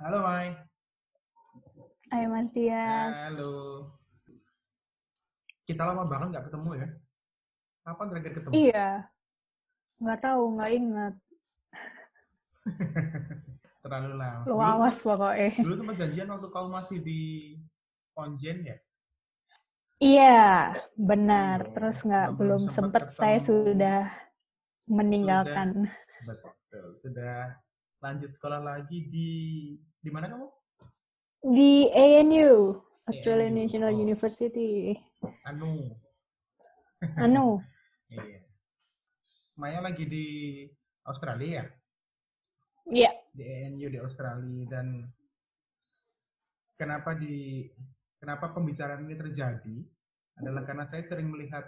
Halo Mai. Hai Mas Dias. Halo. Kita lama banget nggak ketemu ya? Kapan terakhir ketemu? Iya. Nggak tahu, nggak ingat. Terlalu lama. Lu awas pokoknya. Dulu tempat janjian waktu kau masih di Konjen ya? Iya, benar. Iya, Terus nggak belum sempet sempet saya sudah meninggalkan Betul. Sudah lanjut sekolah lagi di di mana kamu? di ANU, Australian ANU, National oh. University. Anu. Anu, Iya. Maya lagi di Australia ya? iya. di ANU di Australia dan kenapa di kenapa pembicaraan ini terjadi adalah karena saya sering melihat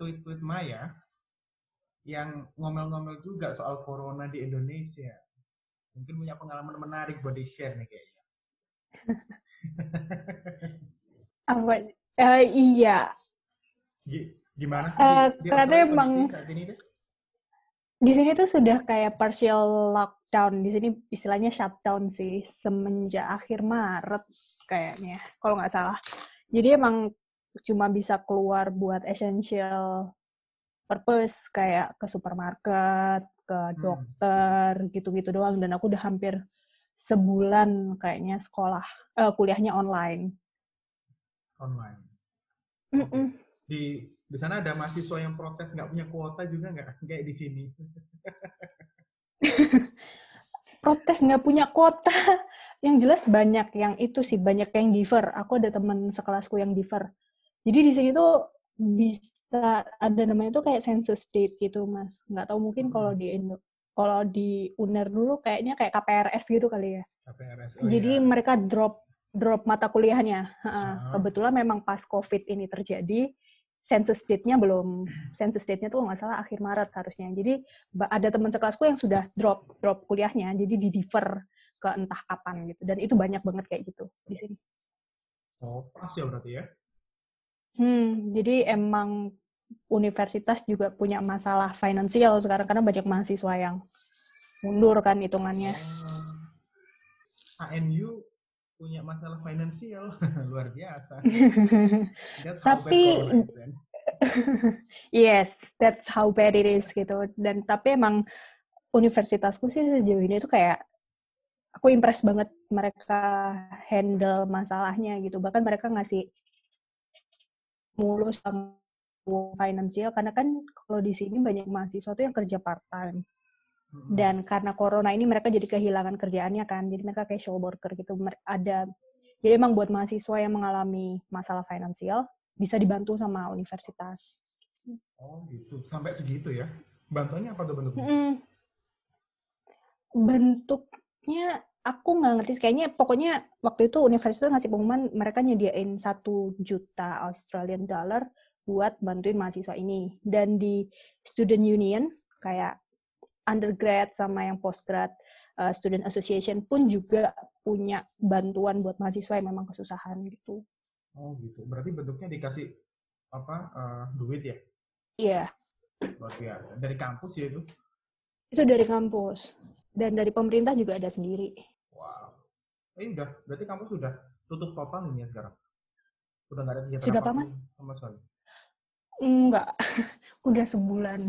tweet-tweet Maya yang ngomel-ngomel juga soal corona di Indonesia. Mungkin punya pengalaman menarik buat di-share nih kayaknya. Apa? eh, iya. Gi- Gimana sih Eh, di, di karena Australia emang- ini deh? Di sini tuh sudah kayak partial lockdown. Di sini istilahnya shutdown sih semenjak akhir Maret kayaknya, kalau nggak salah. Jadi emang cuma bisa keluar buat essential purpose kayak ke supermarket, ke Hmm. dokter, gitu-gitu doang. Dan aku udah hampir sebulan kayaknya sekolah, eh, kuliahnya online. online. Mm-mm. Di di sana ada mahasiswa yang protes nggak punya kuota juga nggak kayak di sini. protes nggak punya kuota. Yang jelas banyak yang itu sih, banyak yang diver. Aku ada teman sekelasku yang diver. Jadi di sini tuh bisa ada namanya tuh kayak census date gitu, Mas. Nggak tahu mungkin kalau di Indo, kalau di UNER dulu kayaknya kayak KPRS gitu kali ya. KPRS. Oh, Jadi iya. mereka drop drop mata kuliahnya. Ah. Kebetulan memang pas COVID ini terjadi, census date-nya belum, census date-nya tuh nggak salah akhir Maret harusnya. Jadi ada teman sekelasku yang sudah drop drop kuliahnya, jadi di defer ke entah kapan gitu. Dan itu banyak banget kayak gitu di sini. Oh, pas ya berarti ya. Hmm, jadi emang universitas juga punya masalah finansial sekarang karena banyak mahasiswa yang mundur kan hitungannya. ANU punya masalah finansial luar biasa. Tapi yes, that's how bad it is gitu. Dan tapi emang universitasku sih sejauh ini tuh kayak aku impress banget mereka handle masalahnya gitu. Bahkan mereka ngasih mulus sama finansial karena kan kalau di sini banyak mahasiswa tuh yang kerja part time. Mm-mm. Dan karena corona ini mereka jadi kehilangan kerjaannya kan. Jadi mereka kayak show worker gitu. Ada jadi emang buat mahasiswa yang mengalami masalah finansial bisa dibantu sama universitas. Oh gitu, sampai segitu ya. Bantuannya apa tuh bentuknya? Mm-mm. Bentuknya aku nggak ngerti. Kayaknya pokoknya waktu itu universitas ngasih pengumuman mereka nyediain satu juta Australian dollar buat bantuin mahasiswa ini. Dan di student union kayak undergrad sama yang postgrad uh, student association pun juga punya bantuan buat mahasiswa yang memang kesusahan gitu. Oh gitu, berarti bentuknya dikasih apa eh, duit ya? Iya, Luar biasa. Dari kampus ya itu? Itu dari kampus dan dari pemerintah juga ada sendiri. Wow. Eh udah, berarti kampus sudah tutup total ini ya sekarang? Udah nggak ada kegiatan Sudah, apa pun Paman? sama sekali? Enggak, udah sebulan.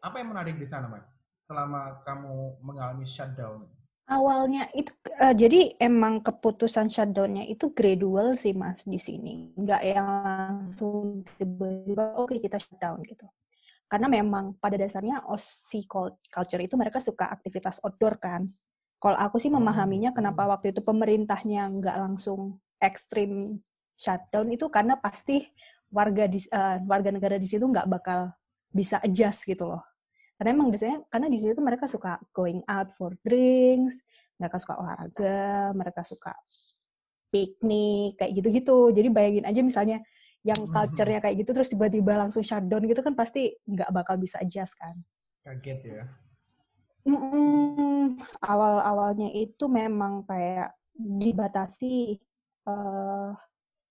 Apa yang menarik di sana, Mas? Selama kamu mengalami shutdown? Awalnya itu eh, jadi emang keputusan shutdown-nya itu gradual sih Mas di sini. Enggak yang langsung tiba-tiba oke kita shutdown gitu. Karena memang pada dasarnya cul- culture itu mereka suka aktivitas outdoor kan. Kalau aku sih memahaminya kenapa waktu itu pemerintahnya nggak langsung ekstrim shutdown itu karena pasti warga di eh, warga negara di situ nggak bakal bisa adjust gitu loh. Karena emang biasanya karena di situ mereka suka going out for drinks, mereka suka olahraga, mereka suka piknik kayak gitu-gitu. Jadi bayangin aja misalnya yang culture-nya kayak gitu terus tiba-tiba langsung shutdown gitu kan pasti nggak bakal bisa adjust kan. Kaget ya? Mm-mm. Awal-awalnya itu memang kayak dibatasi eh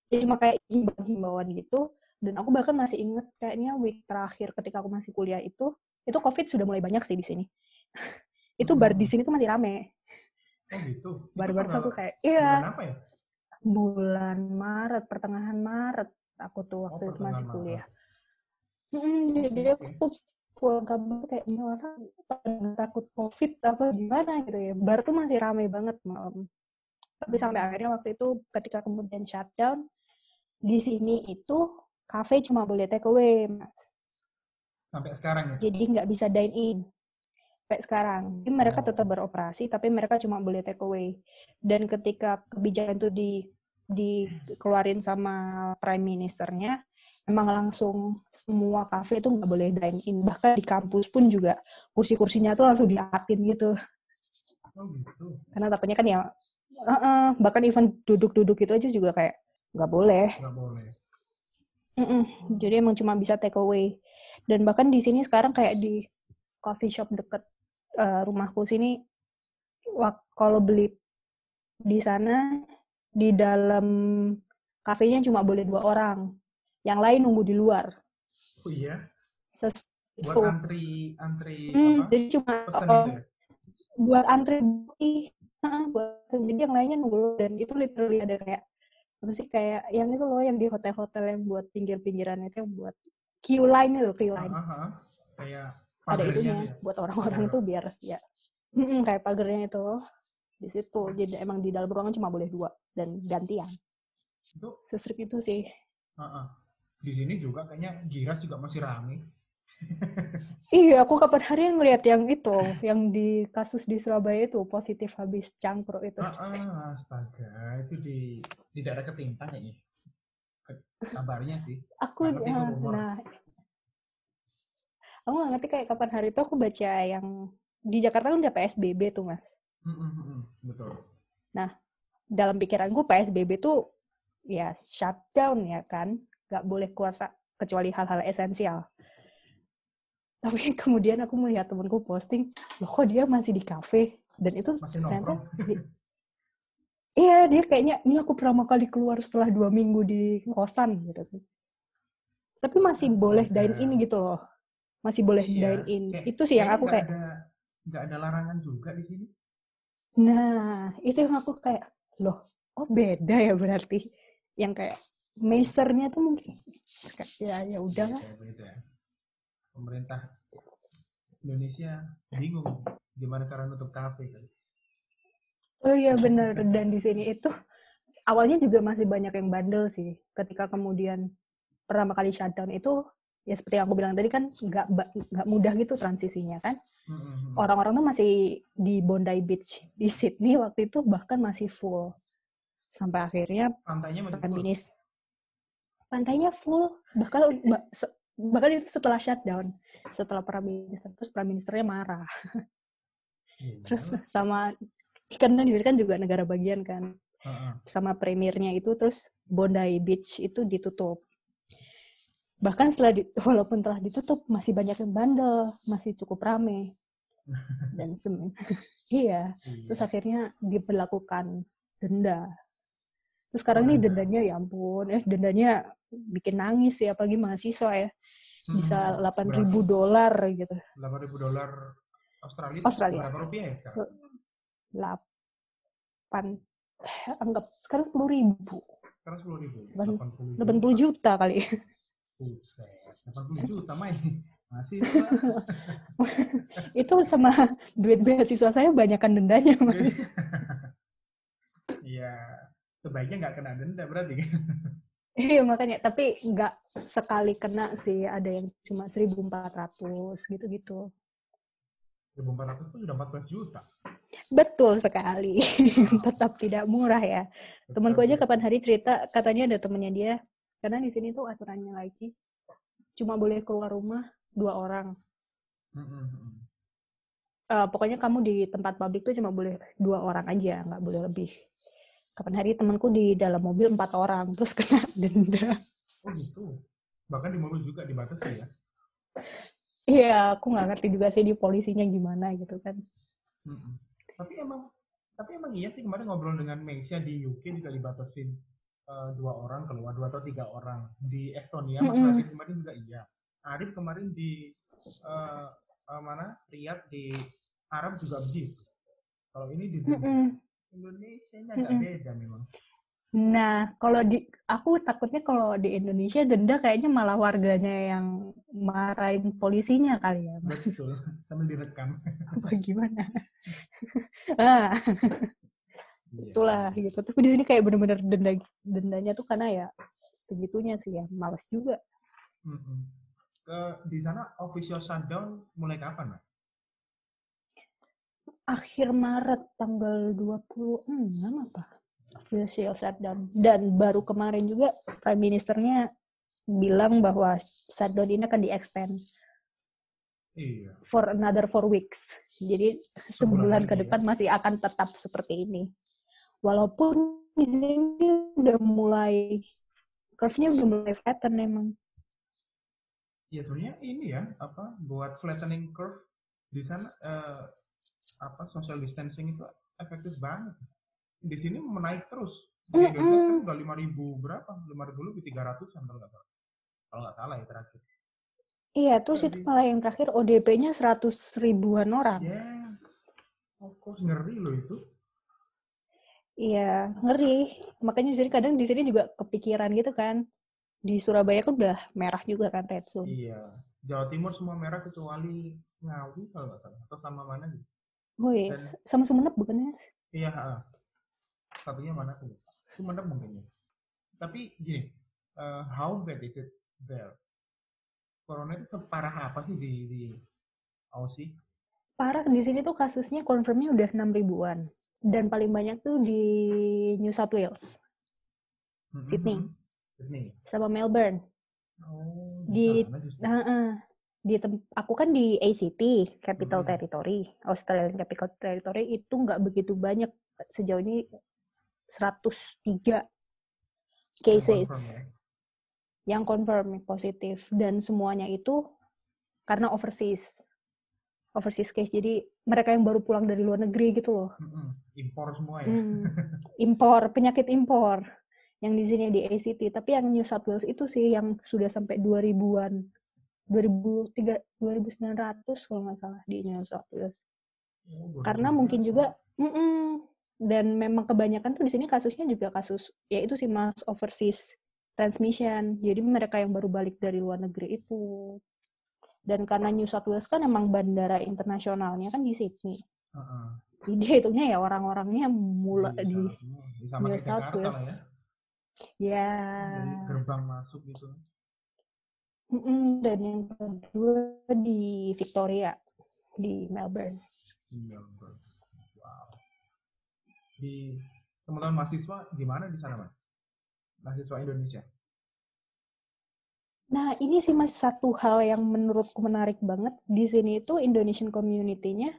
ya cuma kayak himbauan gitu dan aku bahkan masih inget kayaknya week terakhir ketika aku masih kuliah itu itu covid sudah mulai banyak sih di sini itu bar di sini tuh masih rame Oh gitu. Baru-baru tanggal- aku kayak, iya Bulan apa ya? bulan Maret, pertengahan Maret aku tuh waktu itu Oh, pertengahan masih kuliah. Mm, jadi aku pulang kampus kayak ini orang takut covid apa gimana gitu ya. Bar tuh masih ramai banget malam. Tapi sampai akhirnya waktu itu ketika kemudian shutdown di sini itu kafe cuma boleh take away, Mas. Sampai sekarang ya. Jadi nggak bisa dine in sampai sekarang. Jadi mereka tetap beroperasi, tapi mereka cuma boleh take away. Dan ketika kebijakan itu di dikeluarin sama prime ministernya, emang langsung semua kafe itu nggak boleh dine in. Bahkan di kampus pun juga kursi-kursinya tuh langsung diatin gitu. Oh gitu. Karena takutnya kan ya, uh-uh, bahkan even duduk-duduk itu aja juga kayak nggak boleh. Nggak boleh. Mm-mm. Jadi emang cuma bisa take away. Dan bahkan di sini sekarang kayak di coffee shop deket eh, rumahku sini, kalau beli di sana di dalam kafenya cuma boleh dua orang, yang lain nunggu di luar. Oh iya. Ses- Buat antri antri Hmm, apa? jadi cuma oh, gitu ya. buat antri ih, ah, buat jadi yang lainnya nunggu dan itu literally ada kayak apa sih kayak yang itu loh yang di hotel-hotel yang buat pinggir-pinggiran itu yang buat queue line itu queue line. Ah, ah. Kayak ada itunya tuh ya. buat orang-orang Pagar. tuh biar ya kayak pagernya itu di situ jadi emang di dalam ruangan cuma boleh dua dan gantian Itu sesrik itu sih ah, ah. di sini juga kayaknya Giras juga masih rame. iya aku kapan hari ngeliat yang itu yang di kasus di Surabaya itu positif habis cangkruk itu Ah, ah, astaga, itu di di daerah Ketintang. Ke- Kabarnya sih. aku rumor. nah aku nggak ngerti kayak kapan hari itu aku baca yang di Jakarta kan udah PSBB tuh mas Betul. dalam pikiranku PSBB tuh ya shutdown ya kan, nggak boleh keluar kecuali hal-hal esensial. Tapi kemudian aku melihat temenku posting, loh kok dia masih di kafe dan itu Masih ternyata iya dia kayaknya ini aku pertama kali keluar setelah dua minggu di kosan gitu. Tapi masih boleh dine in gitu loh, masih boleh Iya, dine in. kayak- Itu sih yang aku nggak kayak ada nggak ada larangan juga di sini. Nah, itu yang aku kayak, loh, kok beda ya berarti? Yang kayak measurnya tuh mungkin kayak, ya ya udahlah. Beda. Pemerintah Indonesia bingung gimana cara nutup kafe kan. Oh iya bener dan di sini itu awalnya juga masih banyak yang bandel sih. Ketika kemudian pertama kali shutdown itu ya seperti yang aku bilang tadi kan nggak nggak mudah gitu transisinya kan. Hmm, hmm, hmm. Orang-orang tuh masih di Bondi Beach di Sydney waktu itu bahkan masih full. Sampai akhirnya Pantainya masih Prime full. Minis- Pantainya full. Bahkan bahkan itu setelah shutdown, setelah Prime Minister terus Prime Ministernya marah. Iya. Terus sama karena di sini kan juga negara bagian kan. Sama premiernya itu terus Bondi Beach itu ditutup. Bahkan setelah di- walaupun telah ditutup masih banyak yang bandel, masih cukup rame. Dan sem iya, Iya. terus akhirnya diberlakukan denda. Terus sekarang denda. dendanya ya ampun, eh dendanya bikin nangis ya apalagi mahasiswa ya. Bisa Hmm, 8.000 dolar gitu. Delapan ribu dolar Australia. Australia. Berapa rupiah ya sekarang? 8 eh, anggap sekarang 10.000. Sekarang sepuluh ribu. Delapan- 80 80 juta kali. Buset, 80 juta main. Masih Itu sama duit beasiswa saya banyakkan dendanya, Mas. Iya, sebaiknya nggak kena denda berarti kan? Iya makanya, tapi nggak sekali kena sih, ada yang cuma 1.400 gitu-gitu. 1.400 pun sudah 14 juta. Betul sekali. Tetap tidak murah ya. Temanku aja kapan hari cerita, katanya ada temennya dia, karena di sini tuh aturannya lagi, cuma boleh keluar rumah dua orang. Eh, pokoknya kamu di tempat publik tuh cuma boleh dua orang aja, nggak boleh lebih. Kapan hari temanku di dalam mobil empat orang, terus kena denda. Oh gitu. Bahkan di mobil juga dibatasi ya. Iya, aku nggak ngerti juga sih di polisinya gimana gitu kan. Hmm, hmm. Tapi emang tapi emang iya sih kemarin ngobrol dengan Mesia di UK juga dibatasin eh, dua orang keluar dua atau tiga orang di Estonia Mas. Radit kemarin juga iya Arif kemarin di eh, eh, mana Riyadh di Arab juga begitu Kalau ini di Mm-mm. Indonesia ini agak beda memang. Nah, kalau di aku takutnya kalau di Indonesia denda kayaknya malah warganya yang marahin polisinya kali ya, Betul. Sambil direkam. apa gimana? ah, Iya. itulah gitu. Tapi di sini kayak bener-bener denda dendanya tuh karena ya segitunya sih ya, males juga. Mm-mm. Ke di sana official shutdown mulai kapan, Mbak? Akhir Maret tanggal 26 apa? Official shutdown. Dan baru kemarin juga Prime Ministernya bilang bahwa shutdown ini akan di-extend Iya. for another four weeks. Jadi Sebulan sebulan ke lagi ya. depan masih akan tetap seperti ini. Walaupun ini udah mulai curve-nya udah mulai flatten emang. Ya sebenarnya ini ya apa buat flattening curve di sana eh, apa social distancing itu efektif banget. Di sini menaik terus. Di. Indonesia kan udah lima ribu berapa? Lima ribu lebih tiga ratusan kalau nggak salah. Kalau nggak salah ya terakhir. Iya, terus itu malah yang terakhir ODP-nya 100 ribuan orang. Yes. Course ngeri loh itu. Iya, ngeri. Makanya jadi kadang di sini juga kepikiran gitu kan. Di Surabaya kan udah merah juga kan red zone. Iya. Jawa Timur semua merah kecuali Ngawi kalau nggak salah. Atau sama mana gitu. Woi, Dan- sama Sumenep bukannya? Iya. ha. Satunya mana tuh? Sumenep mungkin ya. Tapi gini, eh, how bad is it there? Corona itu separah apa sih di di Aussie? Parah di sini tuh kasusnya confirmnya udah 6 ribuan. Dan paling banyak tuh di New South Wales Mhm, Sydney. Sydney. sama Melbourne. Oh, Di- sana justru. Heeh. di tem- aku kan di ACT Capital Hmm. Territory Australian Capital Territory itu nggak begitu banyak sejauh ini 103 Yang confirm cases ya. yang confirm positif dan semuanya itu karena overseas overseas case. Jadi mereka yang baru pulang dari luar negeri gitu loh. Impor semua ya. Hmm. impor penyakit impor. Yang di sini di ACT tapi yang New South Wales itu sih yang sudah sampai 2000-an 2003 2900 kalau nggak salah di New South Wales. Oh, karena mungkin juga mm-mm. dan memang kebanyakan tuh di sini kasusnya juga kasus ya itu sih mass overseas transmission. Jadi mereka yang baru balik dari luar negeri itu dan karena New South Wales kan emang bandara internasionalnya kan di Sydney Heeh. jadi dia hitungnya ya orang-orangnya mulai Di di. Di sama New South ya. Wales ya Dari gerbang masuk gitu. Mm-mm. dan yang kedua di Victoria di Melbourne Iya, bro. Wow. Di teman-teman mahasiswa gimana di sana, Mas? Mahasiswa Indonesia. Nah, ini sih mas satu hal yang menurutku menarik banget di sini itu Indonesian community-nya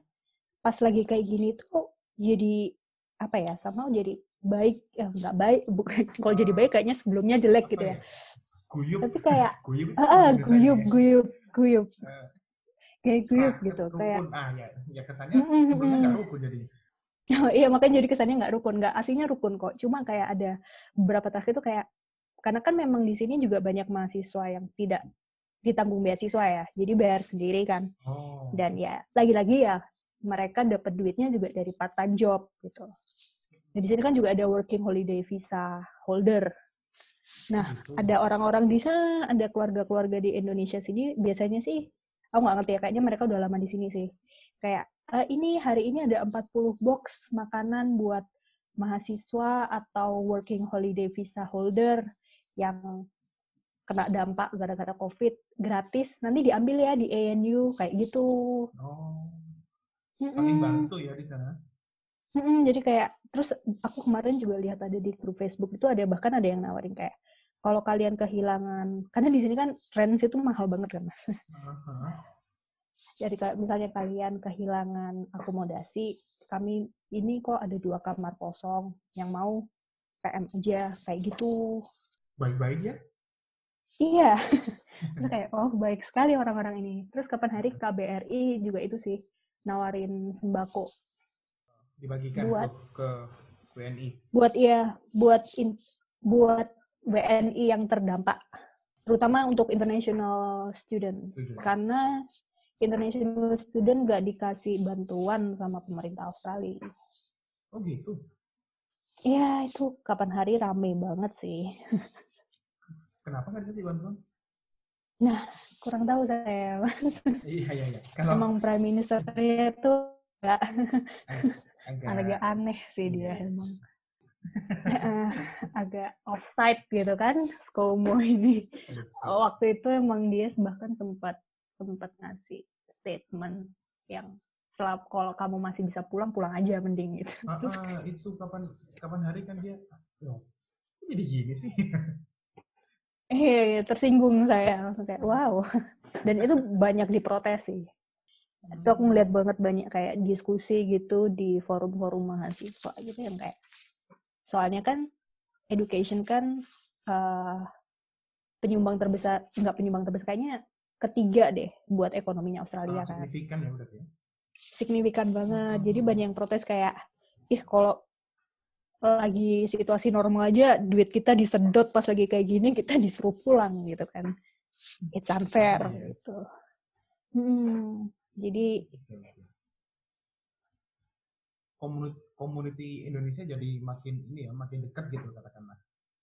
pas lagi kayak gini tuh jadi apa ya sama jadi baik ya nggak baik bukan kalau jadi baik kayaknya sebelumnya jelek Apa gitu ya Guyup. tapi kayak guyup. itu ah, ah, bahasa guyup Indonesia. guyup guyup Eh, kayak guyup Nah, gitu rukun. kayak ah ya ya kesannya Mm-mm, sebenarnya nggak rukun jadi iya makanya jadi kesannya nggak rukun nggak aslinya rukun kok cuma kayak ada beberapa terakhir itu kayak karena kan memang di sini juga banyak mahasiswa yang tidak ditanggung beasiswa ya jadi bayar sendiri kan oh dan ya lagi-lagi ya mereka dapat duitnya juga dari part time job gitu. Nah, di sini kan juga ada working holiday visa holder. Nah, ada orang-orang di sana, ada keluarga-keluarga di Indonesia sini biasanya sih aku nggak ngerti ya kayaknya mereka udah lama di sini sih. Kayak "Eh, ini hari ini ada 40 box makanan buat mahasiswa atau working holiday visa holder yang kena dampak gara-gara COVID gratis nanti diambil ya di ANU kayak gitu. oh saling Mm-mm. bantu ya di sana Mm-mm, jadi kayak terus aku kemarin juga lihat ada di grup Facebook itu ada bahkan ada yang nawarin kayak kalau kalian kehilangan karena di sini kan rent itu mahal banget kan mas. Aha. Jadi kalau misalnya kalian kehilangan akomodasi, kami ini kok ada dua kamar kosong yang mau PM aja kayak gitu. baik-baik ya Iya. Terus kayak oh baik sekali orang-orang ini. Terus kapan hari KBRI juga itu sih nawarin sembako dibagikan Buat. ke, WNI buat iya buat in, buat WNI yang terdampak terutama untuk international student karena international student nggak dikasih bantuan sama pemerintah Australia. Oh gitu. Ya itu kapan hari rame banget sih. Kenapa nggak dikasih bantuan? Nah, kurang tahu saya. iya iya iya. Kalau Emang prime ministernya tuh nggak agak, agak aneh sih dia Iya. emang. Agak offside gitu kan ScoMo ini. Waktu itu emang dia bahkan sempat sempat ngasih statement yang selap kalau kamu masih bisa pulang pulang aja mending gitu. Ah, ah, itu kapan kapan hari kan dia kok jadi gini sih Iya, iya, tersinggung saya langsung kayak wow. Dan itu banyak diprotes sih. Itu aku ngeliat banget banyak kayak diskusi gitu di forum-forum mahasiswa gitu yang kayak soalnya kan education kan eh, penyumbang terbesar nggak penyumbang terbesar kayaknya ketiga deh buat ekonominya Australia Ah, kan. signifikan ya berarti ya? Signifikan banget. Jadi banyak yang protes kayak ih kalau lagi situasi normal aja duit kita disedot pas lagi kayak gini kita disuruh pulang gitu kan. It's unfair Iya. gitu. Hmm, jadi komuniti Indonesia jadi makin ini ya makin dekat gitu katakanlah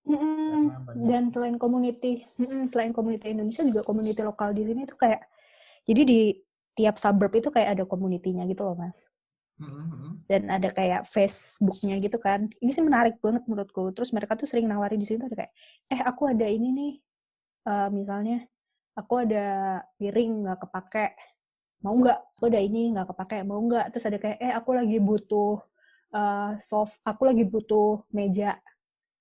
mm, banyak- dan selain community mm, selain community Indonesia juga community lokal di sini tuh kayak jadi di tiap suburb itu kayak ada community-nya gitu loh mas dan ada kayak Facebooknya gitu kan. Ini sih menarik banget menurutku. Terus mereka tuh sering nawarin di sini tuh ada kayak, eh aku ada ini nih, Eh, misalnya aku ada piring nggak kepake, mau nggak? Aku ada ini nggak kepake, mau nggak? Terus ada kayak, eh aku lagi butuh eh, soft, aku lagi butuh meja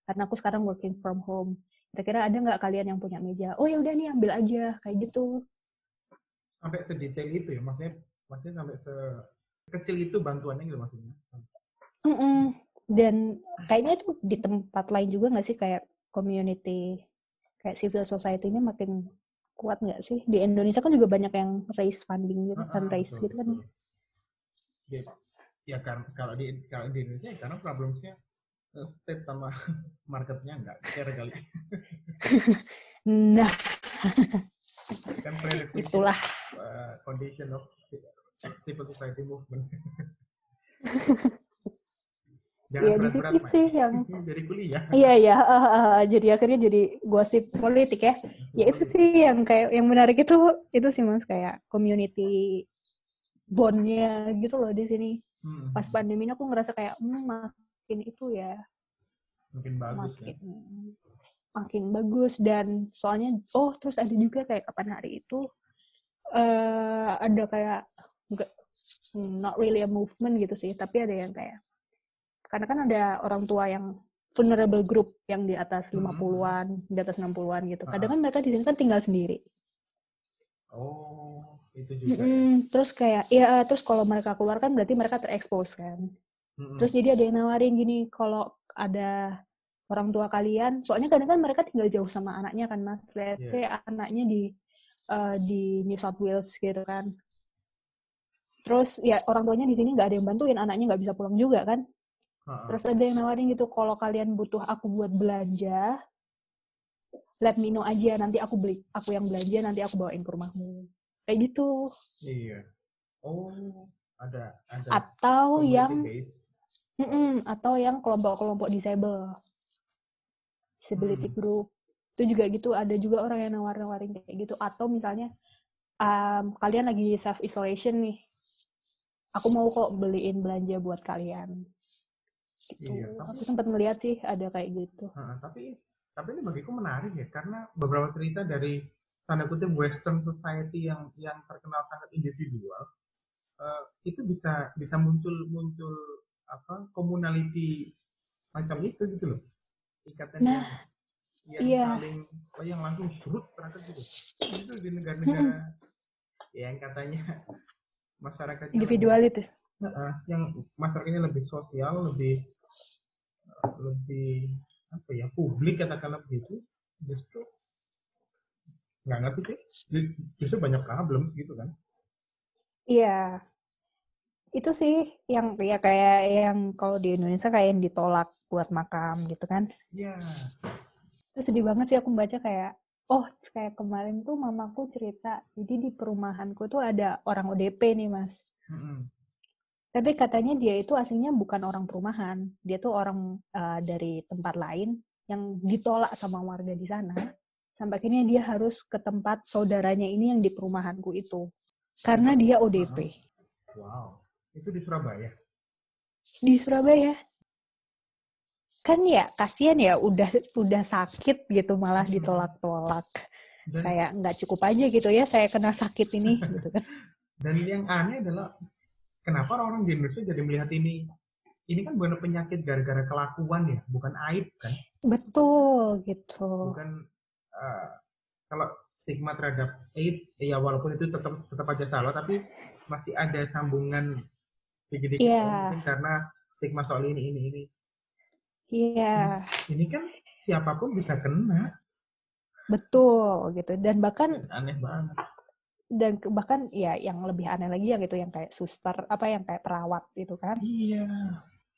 karena aku sekarang working from home. Kira-kira ada nggak kalian yang punya meja? Oh ya udah nih ambil aja kayak gitu. sampai sedetail itu ya maksudnya maksudnya sampai se kecil itu bantuannya gitu maksudnya Mm-mm. Dan kayaknya itu di tempat lain juga nggak sih kayak community, kayak civil society-nya makin kuat nggak sih? Di Indonesia kan juga banyak yang raise funding gitu, Ah, ah, fundraise betul, gitu kan. betul. Ya, ya kan kalau di kalau di Indonesia ya karena problemnya state sama marketnya nggak care kali Nah, kan itulah. uh, condition of civil society movement. Ya, di berat-berat, situ Mai. sih yang dari kuliah. Iya iya, ah, ah. jadi akhirnya jadi gosip politik ya. Ya itu sih yang kayak yang menarik itu itu sih mas kayak community bondnya gitu loh di sini. Hmm, Pas pandemi ini aku ngerasa kayak hmm, makin itu ya makin bagus ya. makin makin bagus dan soalnya oh terus ada juga kayak kapan hari itu eh ada kayak enggak not really a movement gitu sih tapi ada yang kayak karena kan ada orang tua yang vulnerable group yang di atas Hmm. 50-an, di atas 60-an gitu. Kadang Ah. kan mereka di sini kan tinggal sendiri. Oh, itu juga. ya. Mm-mm. Terus kayak ya terus kalau mereka keluar kan berarti mereka terekspos kan. Terus jadi ada yang nawarin gini, kalau ada orang tua kalian, soalnya kadang kan mereka tinggal jauh sama anaknya kan mas. Let's Iya. say anaknya di eh, di New South Wales gitu kan. Terus ya orang tuanya di sini nggak ada yang bantuin, anaknya nggak bisa pulang juga kan. Terus ada yang nawarin gitu, kalau kalian butuh aku buat belanja, let me know aja, nanti aku beli, aku yang belanja, nanti aku bawain ke rumahmu. Kayak gitu. Iya. Oh, ada ada Atau yang base. Mm-mm, atau yang kelompok-kelompok disable, disability Hmm. group. Itu juga gitu, ada juga orang yang nawar-nawarin kayak gitu. Atau misalnya, um, kalian lagi self isolation nih, aku mau kok beliin belanja buat kalian. Gitu. Iya, tapi- Aku sempat ngeliat sih ada kayak gitu. Ha, tapi tapi ini bagiku menarik ya karena beberapa cerita dari tanda kutip Western society yang yang terkenal sangat individual eh, itu bisa bisa muncul muncul apa communality macam itu gitu loh ikatan Nah, yang yang iya. saling oh, yang langsung surut ternyata gitu itu di negara-negara ya yang katanya masyarakatnya lebih- Individualitas. Heeh, yang masyarakatnya lebih sosial, lebih eh, lebih apa ya publik katakanlah begitu, justru nggak ngerti sih, Ju- justru banyak problem gitu kan. Iya. Itu sih yang ya kayak yang kalau di Indonesia kayak yang ditolak buat makam gitu kan. Ya, Itu sedih banget sih aku membaca kayak oh kayak kemarin tuh mamaku cerita jadi di perumahanku tuh ada orang ODP nih mas Mm-mm. tapi katanya dia itu aslinya bukan orang perumahan dia tuh orang uh, dari tempat lain yang ditolak sama warga di sana sampai akhirnya dia harus ke tempat saudaranya ini yang di perumahanku itu karena dia ODP Wow. Itu di Surabaya. di Surabaya. Kan ya kasihan ya udah udah sakit gitu malah ditolak-tolak. Dan, kayak nggak cukup aja gitu ya saya kena sakit ini gitu kan. Dan yang aneh adalah kenapa orang di Indonesia jadi melihat ini? Ini kan bukan penyakit gara-gara kelakuan ya, bukan aib kan? betul gitu. Bukan eh, kalau stigma terhadap AIDS ya walaupun itu tetap tetap aja salah tapi masih ada sambungan dikit-dikit Iya. mungkin karena stigma soal ini ini ini. iya Ini kan siapa pun bisa kena. betul gitu dan bahkan Aneh banget. dan bahkan ya yang lebih aneh lagi yang itu yang kayak suster apa yang kayak perawat itu kan Iya.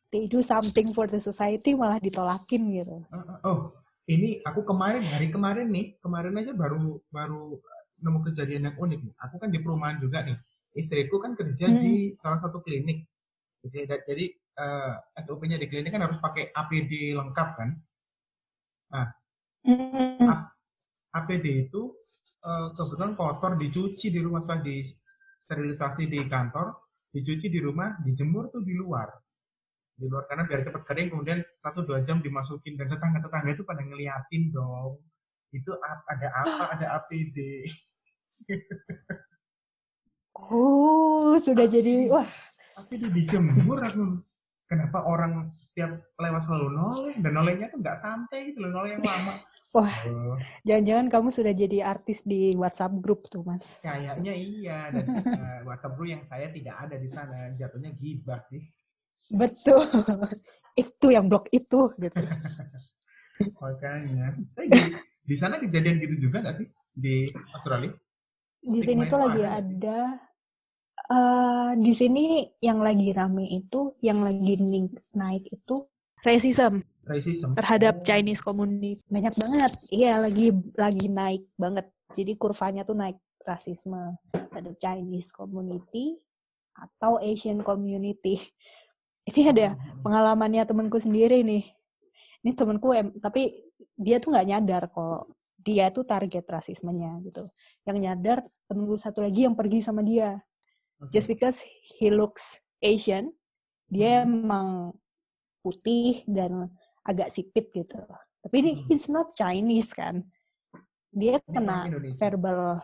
they do something for the society malah ditolakin gitu Oh, ini aku kemarin hari kemarin nih, kemarin aja baru baru nemu kejadian yang unik nih. Aku kan di perumahan juga nih. Istriku kan kerja Hmm. di salah satu klinik. Jadi, jadi eh, SOP-nya di klinik kan harus pakai APD lengkap kan. Mm, APD itu eh, kebetulan kotor dicuci di rumah setelah disterilisasi di kantor, dicuci di rumah, dijemur tuh di luar. Di luar karena biar cepat kering, kemudian satu dua jam dimasukin dan tetangga-tetangga itu pada ngeliatin dong. Itu ada apa? Ada APD. oh sudah jadi wah. APD dijemur aku. Kenapa orang tiap lewat selalu noleh? Dan nolehnya tuh nggak santai gitu loh, noleh yang lama. wah. Oh, jangan-jangan kamu sudah jadi artis di WhatsApp grup tuh mas. Kayaknya iya. Dan eh, WhatsApp group yang saya tidak ada di sana. Jatuhnya gibah sih. betul. Itu yang blok itu gitu. Makanya. Tapi di, di sana kejadian gitu juga nggak sih? Di Australia? di sini tuh lagi ada eh di sini yang lagi rame itu yang lagi naik itu racism. Racism. terhadap Oh. Chinese community. Banyak banget. Iya lagi lagi naik banget. Jadi kurvanya tuh naik rasisme terhadap Chinese community atau Asian community. Ini ada Hmm. pengalamannya temanku sendiri nih. Ini temanku em tapi dia tuh nggak nyadar kalau dia tuh target rasismenya gitu. Yang nyadar temenku satu lagi yang pergi sama dia Just because he looks Asian dia Hmm. emang putih dan agak sipit gitu tapi ini Hmm. he's not Chinese kan dia Ini kena verbal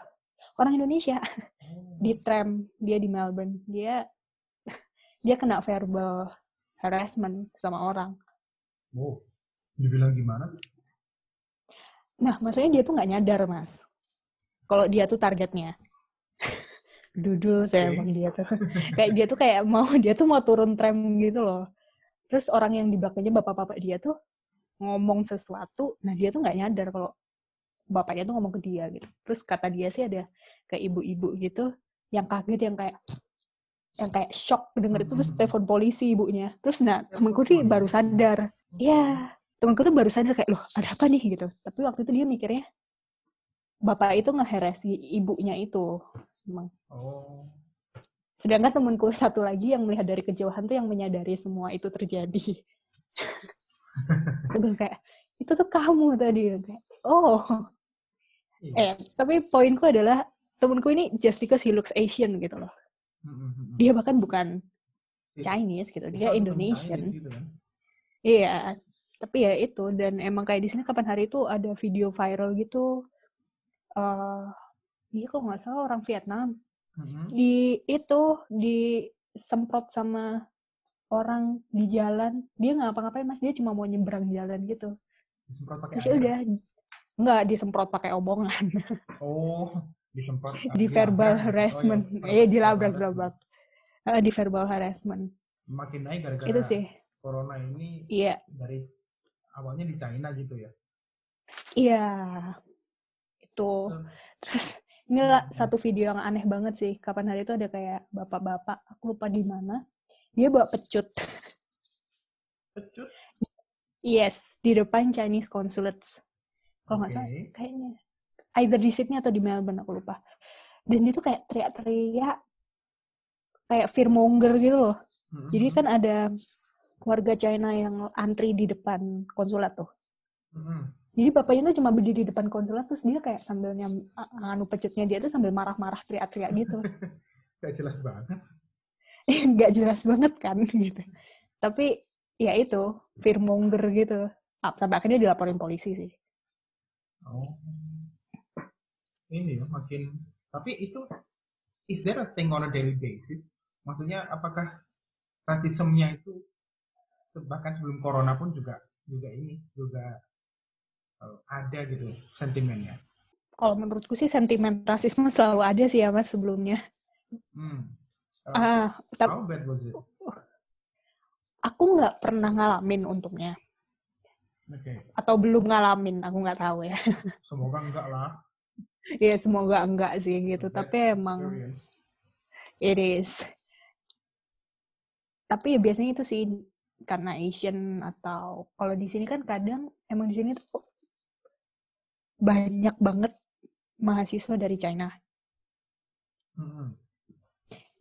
orang Indonesia Oh. di tram dia di Melbourne dia dia kena verbal harassment sama orang Wow. Dibilang gimana? nah maksudnya dia tuh nggak nyadar mas kalau dia tuh targetnya dudul saya emang dia tuh. Kayak dia tuh kayak mau dia tuh mau turun tram gitu loh. Terus orang yang di belakangnya bapak-bapak dia tuh ngomong sesuatu nah dia tuh nggak nyadar kalau bapaknya tuh ngomong ke dia gitu. Terus kata dia sih ada kayak ibu-ibu gitu yang kaget yang kayak yang kayak shock denger itu terus telepon polisi ibunya. Terus nah temenku nih baru sadar. Iya, temanku tuh baru sadar kayak loh ada apa nih? gitu. Tapi waktu itu dia mikirnya bapak itu ngeheres i- ibunya itu. Emang. Oh. Sedangkan temanku satu lagi yang melihat dari kejauhan tuh yang menyadari semua itu terjadi. Bilang kayak itu tuh kamu tadi kayak oh Iya. eh tapi poinku adalah temanku ini just because he looks Asian gitu loh. Dia bahkan bukan Iya. Chinese gitu, dia bukan Indonesian. Chinese gitu kan. Iya, tapi ya itu dan emang kayak di sini kapan hari itu ada video viral gitu. eh iya kok nggak salah orang Vietnam. Hmm, di itu disemprot sama orang di jalan. Dia nggak apa-ngapain mas. Dia cuma mau nyebrang jalan gitu. Disemprot pakai terus ya air. udah nggak disemprot pakai omongan Oh, disemprot. di verbal harassment Oh, iya, di verbal labrak-labrak Eh, di verbal harassment. Harassment. Makin naik gara-gara itu sih. corona ini iya. dari awalnya di China gitu ya. iya. Itu. Hmm. Terus inilah Hmm. satu video yang aneh banget sih. Kapan hari itu ada kayak bapak-bapak, aku lupa di mana. Dia bawa pecut. Pecut. Yes, di depan Chinese consulates. Kalau nggak salah, kayaknya either di Sydney atau di Melbourne aku lupa dan dia tuh kayak teriak-teriak kayak fearmonger gitu loh jadi kan ada warga China yang antri di depan konsulat tuh Mm-mm. Jadi bapaknya tuh cuma berdiri di depan konsulat terus dia kayak sambil nyam anu pecetnya dia tuh sambil marah-marah teriak-teriak gitu Gak jelas banget. nggak jelas banget kan gitu tapi ya itu fearmonger gitu Ah, sampai akhirnya dilaporin polisi sih Oh. Ini ya makin tapi itu is there a thing on a daily basis? Maksudnya apakah rasismenya itu bahkan sebelum corona pun juga juga ini juga ada gitu sentimennya. kalau menurutku sih sentimen rasisme selalu ada sih ya mas sebelumnya Hmm. Tapi how bad was it? aku nggak pernah ngalamin untungnya Oke, atau belum ngalamin aku nggak tahu ya semoga enggak lah. ya semoga enggak sih gitu Bad tapi emang it is tapi ya biasanya itu sih karena Asian atau kalau di sini kan kadang emang di sini tuh banyak banget mahasiswa dari China Mm-mm.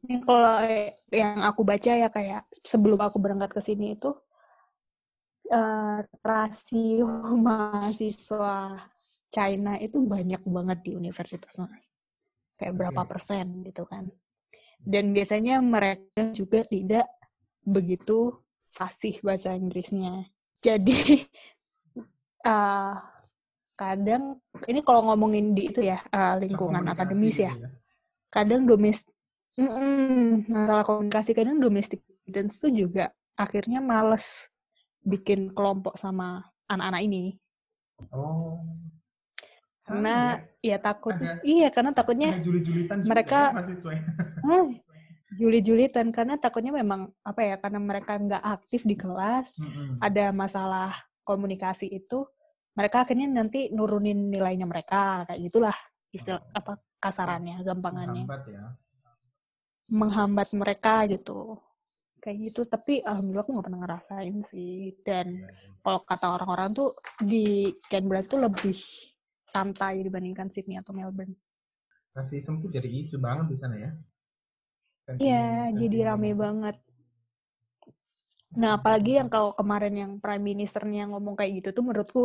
ini kalau yang aku baca ya kayak sebelum aku berangkat ke sini itu eh, rasio mahasiswa China itu banyak banget di universitas mas kayak berapa Oke. persen gitu kan dan biasanya mereka juga tidak begitu fasih bahasa Inggrisnya jadi eh, kadang ini kalau ngomongin di itu ya eh, lingkungan akademis gitu ya kadang domestik masalah komunikasi kadang domestic students tuh juga akhirnya males bikin kelompok sama anak-anak ini Oh. karena Sama ya takut Ada- iya karena ya. takutnya juga mereka- ya ah, juli-julitan karena takutnya memang apa ya karena mereka nggak aktif di kelas Mm-mm. ada masalah komunikasi itu mereka akhirnya nanti nurunin nilainya mereka kayak gitulah istilah Oh. apa kasarannya gampangannya Menghambat ya. menghambat mereka gitu kayak gitu tapi alhamdulillah aku nggak pernah ngerasain sih dan Iya, iya. kalau kata orang-orang tuh di Canberra tuh lebih santai dibandingkan Sydney atau Melbourne Rasisme tuh jadi isu banget di sana ya. Iya, jadi rame banget. Nah, apalagi yang kalau kemarin yang prime ministernya ngomong kayak gitu tuh menurutku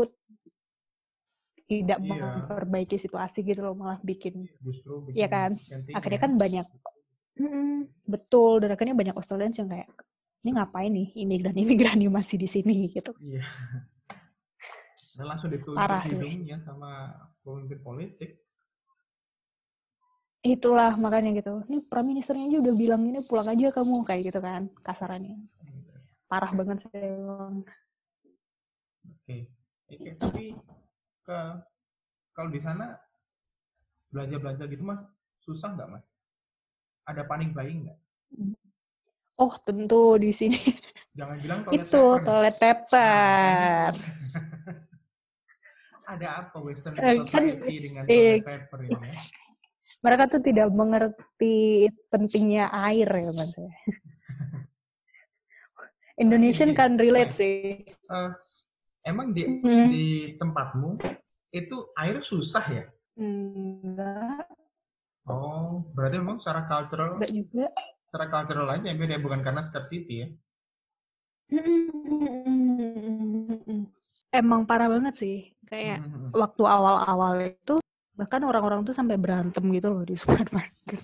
tidak Iya. memperbaiki situasi gitu loh, malah bikin Justru bikin Iya kan? sentimen. akhirnya kan banyak Mm-mm, betul dan akhirnya banyak Australians yang kayak ini ngapain nih imigran-imigran yang masih di sini gitu. Iya. Dan langsung sih. hidungnya sama pemimpin politik. Itulah makanya gitu. Ini prime ministernya aja udah bilang ini pulang aja kamu kayak gitu kan kasarannya. Parah banget sih emang. Oke. Oke, tapi ke kalau di sana belanja-belanja gitu mas susah nggak mas? Ada panik buying nggak? Oh, tentu di sini Jangan bilang toilet itu paper toilet paper. Ada apa Western Eh, kan, society dengan eh, toilet paper ini ya? Mereka tuh tidak mengerti pentingnya air ya mas. Indonesian Iya. kan relate sih. Eh, emang di Hmm. di tempatmu itu air susah ya? Enggak, Oh, berarti memang secara cultural, enggak juga. secara cultural aja yang beda bukan karena scarcity ya? Emang parah banget sih. Kayak Mhm. waktu awal-awal itu bahkan orang-orang tuh sampai berantem gitu loh di supermarket.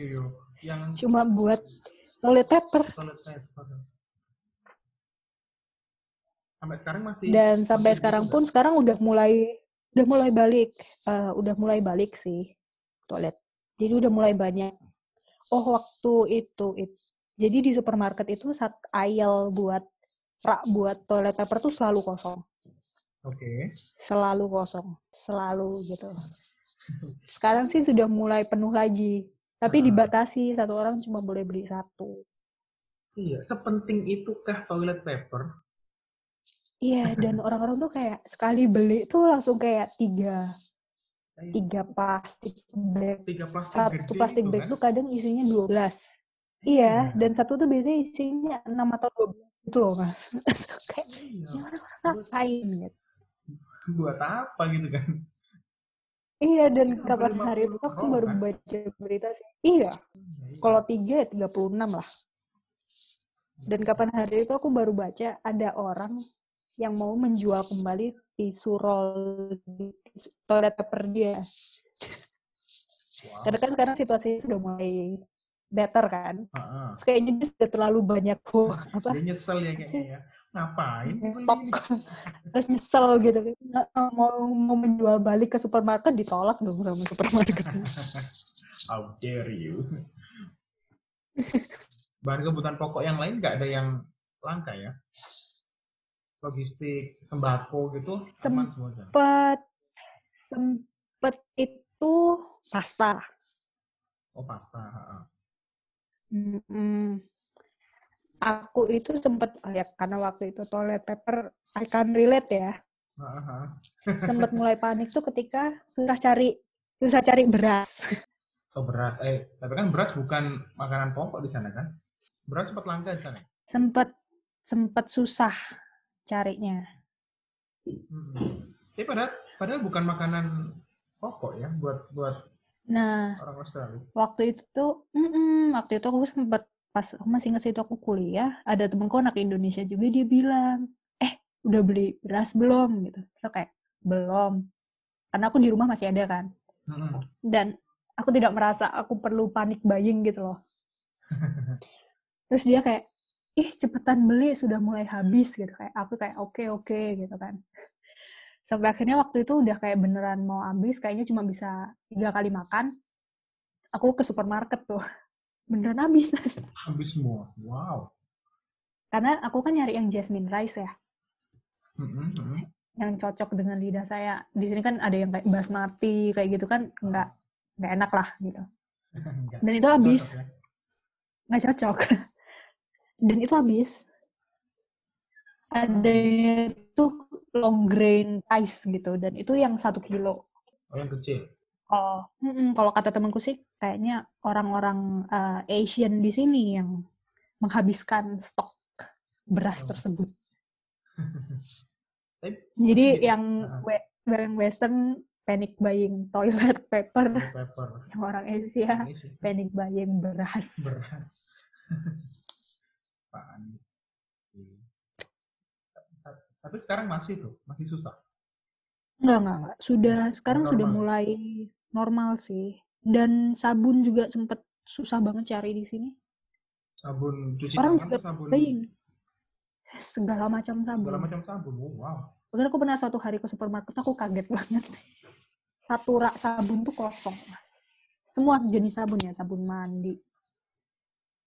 Iya, yang Cuma buat toilet paper. toilet paper. Sampai sekarang masih Dan sampai masih sekarang gitu pun sekarang udah mulai udah mulai balik. Eh, udah mulai balik sih toilet. Jadi udah mulai banyak. Oh, waktu itu, it- jadi di supermarket itu saat aisle buat rak buat toilet paper tuh selalu kosong. Oke. Selalu kosong, selalu gitu. Sekarang sih sudah mulai penuh lagi. Tapi dibatasi satu orang cuma boleh beli satu. Iya, sepenting itukah toilet paper? Iya, dan orang-orang tuh kayak sekali beli tuh langsung kayak tiga Eh, tiga plastik bag Tiga plastik satu plastik itu bag kan? tuh kadang isinya 12. Iya, Iya. dan satu tuh biasanya isinya 6 atau 12 gitu loh, Mas. kayak, Iya. ini orang-orang ngapain gitu. Buat apa gitu kan? Iya, dan kapan hari itu 50 aku baru kan? baca berita sih. Iya, kalau tiga ya 36 lah. Dan kapan hari itu aku baru baca ada orang yang mau menjual kembali tisu roll tisu- toilet paper dia. Wow. Karena kan sekarang situasinya sudah mulai better kan. Heeh. Terus kayaknya dia sudah terlalu banyak oh, apa Dia nyesel ya kayaknya ya. Ngapain? ngetok terus nyesel gitu Nggak, mau mau menjual balik ke supermarket ditolak dong sama supermarket How dare you? Bahan kebutuhan pokok yang lain nggak ada yang langka ya? Logistik, sembako gitu, aman semua sempet sempet itu pasta Oh pasta. heeh. Mm-mm. Aku itu sempet ya karena waktu itu toilet paper I can relate ya heeh. sempet mulai panik tuh ketika susah cari susah cari beras Oh beras. Eh, tapi kan beras bukan makanan pokok di sana kan? Beras sempat langka di sana. sempet sempet susah carinya Mm-mm. Tapi padahal, padahal bukan makanan pokok ya buat buat nah orang Australia. waktu itu tuh waktu itu aku sempet pas aku masih inget situ aku kuliah ada temenku anak Indonesia juga dia bilang eh udah beli beras belum? Gitu. So kayak belum. Karena aku di rumah masih ada kan. Mm-mm. dan aku tidak merasa aku perlu panik buying gitu loh. Terus dia kayak ih cepetan beli sudah mulai habis. Gitu. Kayak aku kayak oke oke gitu kan. Sampai akhirnya waktu itu udah kayak beneran mau habis kayaknya cuma bisa tiga kali makan aku ke supermarket tuh beneran habis Habis semua. Wow. karena aku kan nyari yang jasmine rice ya Mm-mm, mm-mm. yang cocok dengan lidah saya di sini kan ada yang kayak basmati kayak gitu kan nggak nggak enak lah gitu dan itu habis Cocok ya. nggak cocok dan itu habis ada itu long grain rice gitu dan itu yang satu kilo Oh yang kecil. Kalau mm-mm, kalau kata temanku sih kayaknya orang-orang eh, Asian di sini yang menghabiskan stok beras Oh. tersebut jadi yang yang western panic buying toilet paper toilet paper. yang orang Asia sih panic buying beras beras. Apaan? Iya. Tapi sekarang masih tuh, masih susah. Enggak, enggak, enggak. Sudah, sekarang Normal sudah ya? mulai normal sih. Dan sabun juga sempet susah banget cari di sini. Sabun cuci Orang tangan juga tuh sabun buying. Segala macam sabun. segala macam sabun. Oh, wow. Bahkan aku pernah suatu hari ke supermarket, aku kaget banget. Satu rak sabun tuh kosong, Mas. Semua jenis sabun ya, sabun mandi,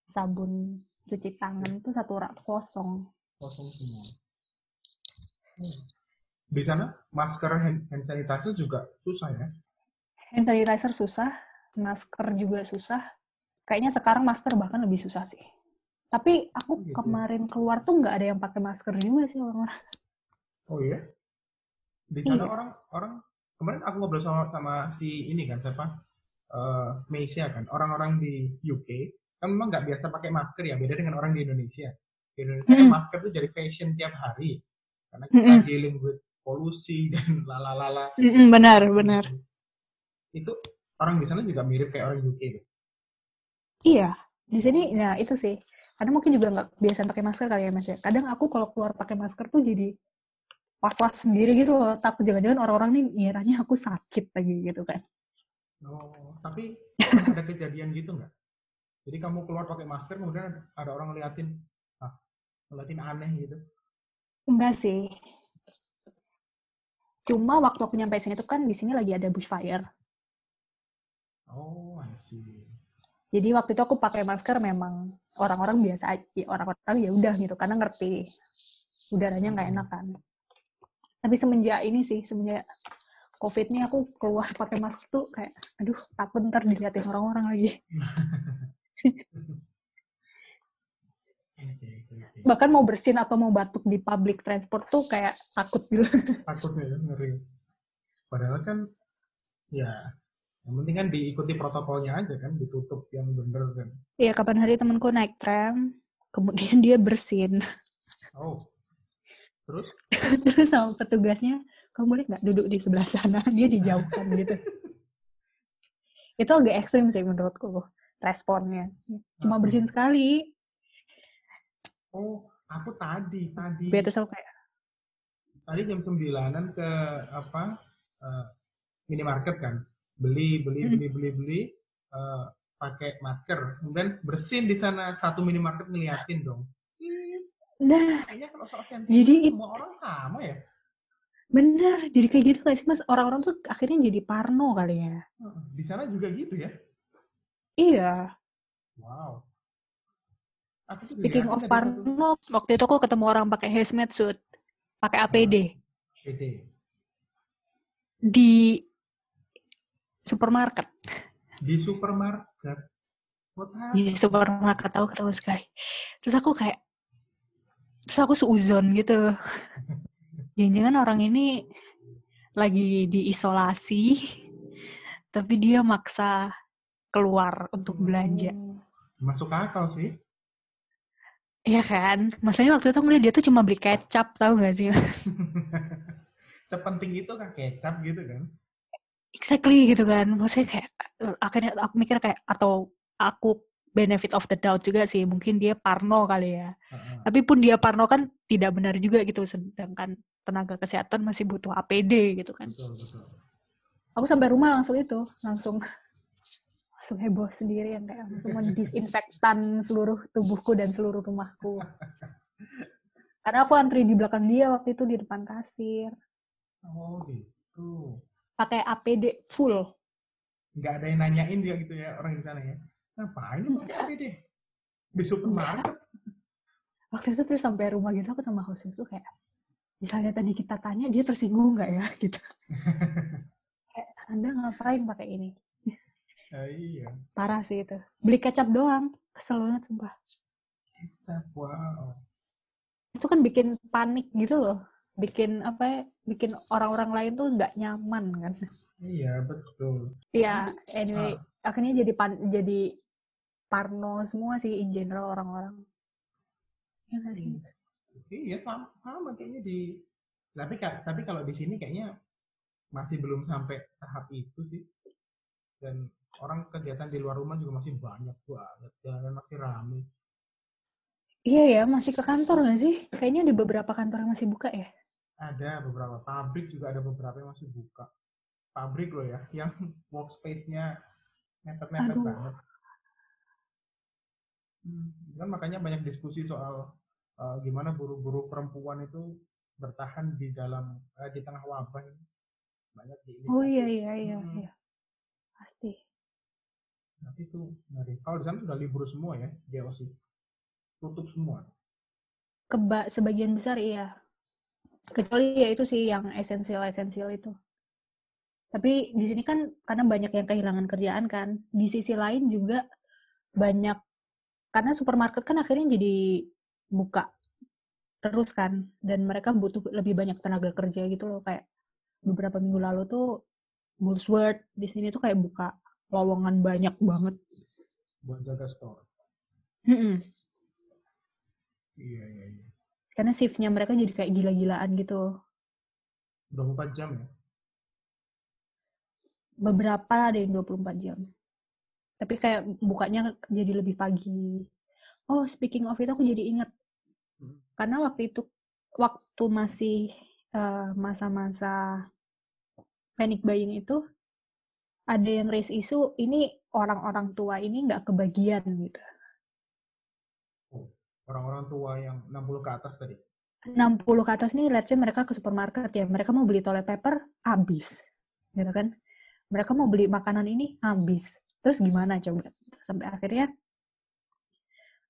sabun cuci tangan itu satu rak tuh kosong. Kosong semua. Hmm. Di sana masker hand, hand sanitizer juga susah ya? Hand sanitizer susah, masker juga susah. Kayaknya sekarang masker bahkan lebih susah sih. Tapi aku Oh, gitu ya? kemarin keluar tuh nggak ada yang pakai masker juga sih orang-orang. Oh iya? Di sana Iya. orang orang kemarin aku ngobrol sama sama si ini kan siapa? Eh Meisya kan. Orang-orang di UK kan memang nggak biasa pakai masker ya, beda dengan orang di Indonesia. Di Indonesia Mm-mm. masker tuh jadi fashion tiap hari. Karena kita Mm-mm. dealing with polusi dan lalalala. benar, benar. Itu orang di sana juga mirip kayak orang UK deh. Iya, di sini, nah itu sih. Kadang mungkin juga nggak biasa pakai masker kali ya mas ya. Kadang aku kalau keluar pakai masker tuh jadi was-was sendiri gitu loh. Takut jangan-jangan orang-orang nih ngiranya aku sakit lagi gitu kan. Oh, tapi ada kejadian gitu nggak? Jadi kamu keluar pakai masker, kemudian ada orang ngeliatin, ah, ngeliatin aneh gitu. Enggak sih. Cuma waktu aku nyampe sini tuh kan di sini lagi ada bushfire. Oh, I see. Jadi waktu itu aku pakai masker memang orang-orang biasa aja, orang-orang ya udah gitu karena ngerti udaranya nggak enak kan. Tapi semenjak ini sih, semenjak COVID ini aku keluar pakai masker tuh kayak, aduh takut ntar diliatin orang-orang lagi. Bahkan mau bersin atau mau batuk di public transport tuh kayak takut gitu. Takutnya ya, ngeri. Padahal kan, ya, yang penting kan diikuti protokolnya aja kan, ditutup yang bener kan. Iya kapan hari temanku naik tram, kemudian dia bersin. Oh, terus? Terus sama petugasnya, kamu boleh nggak duduk di sebelah sana? Dia dijauhkan gitu. itu agak ekstrim sih menurutku responnya cuma bersin sekali oh aku tadi tadi biar terus aku kayak tadi jam sembilanan ke apa uh, minimarket kan beli beli Hmm. beli beli beli uh, pakai masker. Kemudian bersin di sana satu minimarket ngeliatin dong. Nah kayaknya kalau soal Jadi semua orang sama ya? Bener jadi kayak gitu gak sih mas. Orang-orang tuh akhirnya jadi parno kali ya. Di sana juga gitu ya? Iya. Wow. Aku speaking of parno waktu itu aku ketemu orang pakai hazmat suit pakai APD PD di supermarket. Di supermarket? Di happened? supermarket aku ketemu Sky terus aku kayak terus aku seuzon gitu. Jangan-jangan orang ini lagi diisolasi tapi dia maksa keluar untuk belanja. Oh, masuk akal sih. Iya kan? Masalahnya waktu itu aku ngeliat dia tuh cuma beli kecap tahu gak sih? Sepenting itu kan kecap gitu kan exactly gitu kan maksudnya kayak akhirnya aku mikir kayak atau aku benefit of the doubt juga sih mungkin dia parno kali ya Heeh. Tapi pun dia parno kan tidak benar juga gitu, sedangkan tenaga kesehatan masih butuh APD gitu kan. betul betul Aku sampai rumah langsung itu, langsung langsung heboh sendiri yang kayak langsung mendisinfektan seluruh tubuhku dan seluruh rumahku. Karena aku antri di belakang dia waktu itu di depan kasir, oh gitu pakai APD full. nggak ada yang nanyain dia gitu ya orang di sana ya ngapain lu pakai APD di supermarket Waktu itu terus sampai rumah gitu aku sama host itu kayak, misalnya tadi kita tanya dia tersinggung nggak ya gitu. kayak Anda ngapain pakai ini? Eh, iya Parah sih itu. Beli kecap doang. Kesel banget sumpah. kecap wow Itu kan bikin panik gitu loh. Bikin apa ya, bikin orang-orang lain tuh nggak nyaman kan. iya betul Iya, anyway, Ah. akhirnya jadi pan, jadi parno semua sih in general orang-orang. Ya nggak sih? iya sama, sama kayaknya di tapi tapi kalau di sini kayaknya masih belum sampai tahap itu sih dan orang kegiatan di luar rumah juga masih banyak banget dan masih ramai Iya ya, masih ke kantor nggak sih? Kayaknya ada beberapa kantor yang masih buka ya. Ada beberapa pabrik juga ada beberapa yang masih buka pabrik loh ya yang workspace-nya mepet-mepet banget Hmm, kan makanya banyak diskusi soal eh, gimana buruh-buruh perempuan itu bertahan di dalam eh, di tengah wabah ini. banyak di Oh iya iya iya Hmm. iya. Pasti. Tapi itu ngeri. Kalau di sana sudah libur semua ya, di Aussie. Tutup semua. Keba sebagian besar iya. Kecuali ya itu sih yang esensial-esensial itu. Tapi di sini kan karena banyak yang kehilangan kerjaan kan. Di sisi lain juga banyak karena supermarket kan akhirnya jadi buka terus kan dan mereka butuh lebih banyak tenaga kerja gitu loh kayak beberapa minggu lalu tuh Woolworth di sini tuh kayak buka lowongan banyak banget. buat jaga store. Iya, iya, iya. Karena shiftnya mereka jadi kayak gila-gilaan gitu. 24 jam ya. beberapa ada yang 24 jam. Tapi kayak bukanya jadi lebih pagi. Oh, speaking of itu aku jadi ingat. Hmm. Karena waktu itu, waktu masih eh, masa-masa panic buying itu, ada yang raise isu, ini orang-orang tua ini nggak kebagian gitu. Orang-orang tua yang 60 ke atas tadi. 60 ke atas nih, let's say mereka ke supermarket ya, mereka mau beli toilet paper, habis. Gitu kan? Mereka mau beli makanan ini, habis. Terus gimana coba? Sampai akhirnya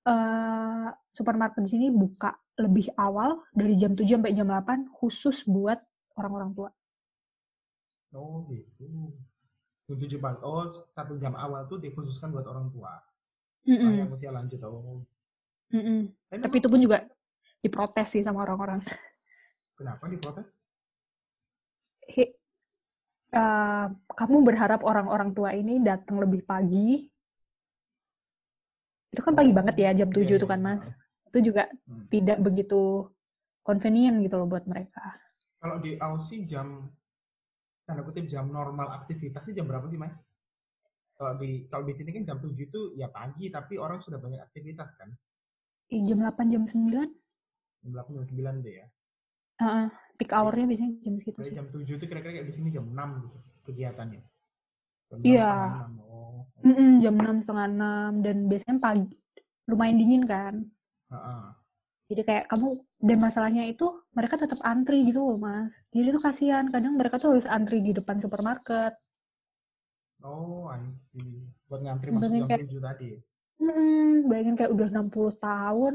eh supermarket di sini buka lebih awal dari jam 7 sampai jam 8 khusus buat orang-orang tua. Oh gitu. Tujuh jam oh satu jam awal tuh dikhususkan buat orang tua. Mm-mm. Orang yang usia lanjut oh. Mm-mm. Tapi Tapi itu pun juga diprotes sih sama orang-orang. kenapa diprotes? Hi- eh, kamu berharap orang-orang tua ini datang lebih pagi? Itu kan pagi Oh, banget ya, jam iya, 7 itu iya, kan, iya. Mas. Itu juga Hmm. tidak begitu convenient gitu loh buat mereka. Kalau di Aussie jam tanda kutip jam normal aktivitasnya jam berapa sih, Mas? Kalau di kalau di sini kan jam 7 itu ya pagi, tapi orang sudah banyak aktivitas kan. Ih, jam 8, jam 9. Jam 8, jam 9 deh ya. Heeh, peak hour-nya biasanya jam segitu sih. jam 7 itu kira-kira kayak di sini jam 6 gitu kegiatannya. Jam 6, Iya. setengah 6. Oh. Mm-mm, jam 6, setengah 6. Dan biasanya pagi, lumayan dingin kan. Heeh. Jadi kayak kamu, dan masalahnya itu mereka tetap antri gitu loh mas. Jadi tuh kasihan, kadang mereka tuh harus antri di depan supermarket. Oh, I see. Buat ngantri masuk jam kayak, 7 tadi. Mm, bayangin kayak udah 60 tahun,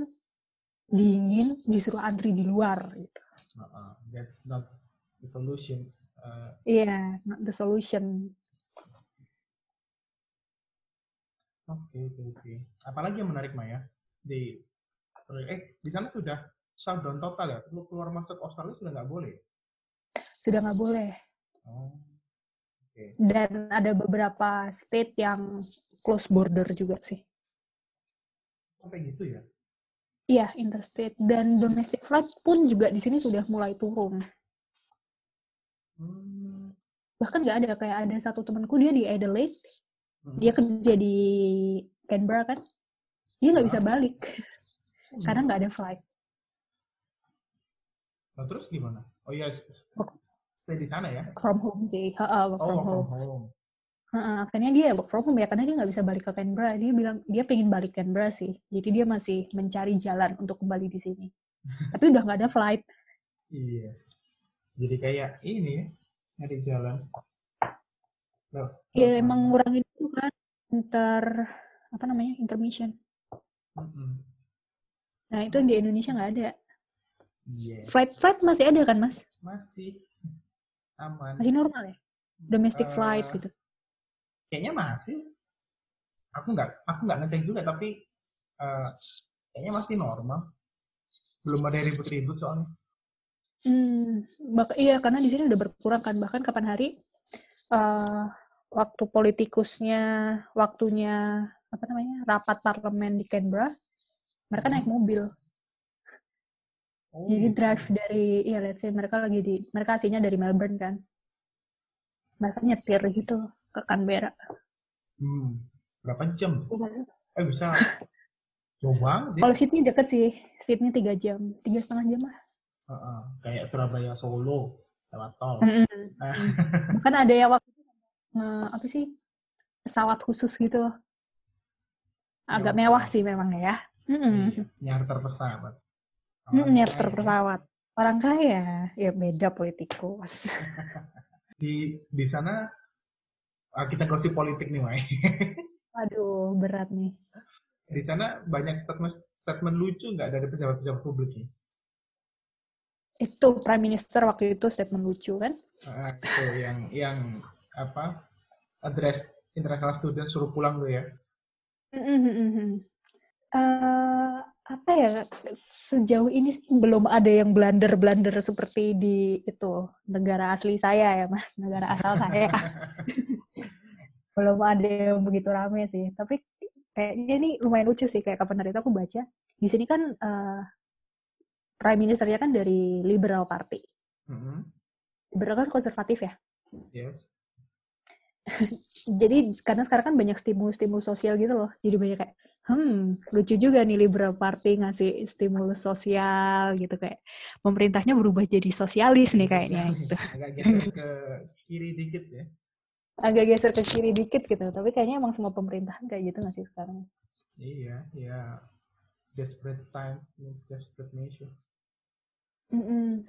dingin, disuruh antri di luar gitu. Heeh. That's not the solution. Uh, Iya, not the solution. Oke, oke, oke. Apalagi yang menarik Maya di eh di sana sudah shutdown total ya? Lu keluar masuk Australia sudah nggak boleh. Sudah nggak boleh. Oh. Dan ada beberapa state yang close border juga sih. Sampai gitu ya? Iya, interstate. Dan domestic flight pun juga di sini sudah mulai turun. Hmm. Bahkan nggak ada, kayak ada satu temanku, dia di Adelaide, Hmm. dia kerja di Canberra kan, dia nggak bisa balik, Oh, karena nggak ada flight. Nah, terus gimana? Oh iya, stay di sana ya? from home sih, Heeh, work Oh, from home. home. Heeh, akhirnya dia work from home ya, karena dia nggak bisa balik ke Canberra. Dia bilang, dia pengen balik Canberra sih. Jadi dia masih mencari jalan untuk kembali di sini. Tapi udah nggak ada flight. Iya. Jadi kayak ini ya, nyari jalan. Loh, Ya loh, emang ngurangin itu kan, inter, apa namanya, intermission. Nah itu di Indonesia nggak ada. Yes. Flight-flight masih ada kan mas? Masih aman. Masih normal ya? Domestic flight Eh, gitu. Kayaknya masih. Aku nggak, aku nggak ngecek juga, tapi eh, kayaknya masih normal. Belum ada ribut-ribut soalnya. Hmm, bak iya karena di sini udah berkurang kan bahkan kapan hari eh waktu politikusnya waktunya apa namanya rapat parlemen di Canberra mereka naik mobil Oh, jadi drive dari ya let's say mereka lagi di mereka aslinya dari Melbourne kan mereka nyetir gitu ke Canberra Hmm, berapa jam? Eh bisa jauh banget ya. kalau Sydney deket sih Sydney tiga jam tiga setengah jam lah Heeh, kayak Surabaya Solo lewat tol. Ah, bahkan ada yang waktu itu eh, apa sih pesawat khusus gitu agak Mewah. mewah sih memang ya iya, nyarter pesawat. Mm, Orang nyarter kaya. pesawat. Orang kaya, ya beda politikus. Di di sana kita gosip politik nih, Mai. Waduh, berat nih. Di sana banyak statement statement lucu nggak dari pejabat-pejabat publik nih? Itu Prime Minister waktu itu statement lucu kan? Ah, itu yang yang apa? Address international student suruh pulang tuh ya. Mm-mm-mm-mm. Eh, apa ya, sejauh ini sih belum ada yang blunder-blunder seperti di itu negara asli saya ya mas, negara asal saya. belum ada yang begitu rame sih. Tapi kayaknya ini lumayan lucu sih, kayak kapan hari itu aku baca. Di sini kan eh, Prime Ministernya kan dari Liberal Party. Mhm, Liberal kan konservatif ya. Yes. Jadi karena sekarang kan banyak stimulus-stimulus sosial gitu loh. Jadi banyak kayak, hmm, lucu juga nih Liberal Party ngasih stimulus sosial gitu kayak pemerintahnya berubah jadi sosialis nih kayaknya gitu. Agak geser ke kiri dikit ya. Agak geser ke kiri dikit gitu. Tapi kayaknya emang semua pemerintahan kayak gitu nggak sih sekarang? Iya, ya. Desperate times desperate measure. Mm-mm.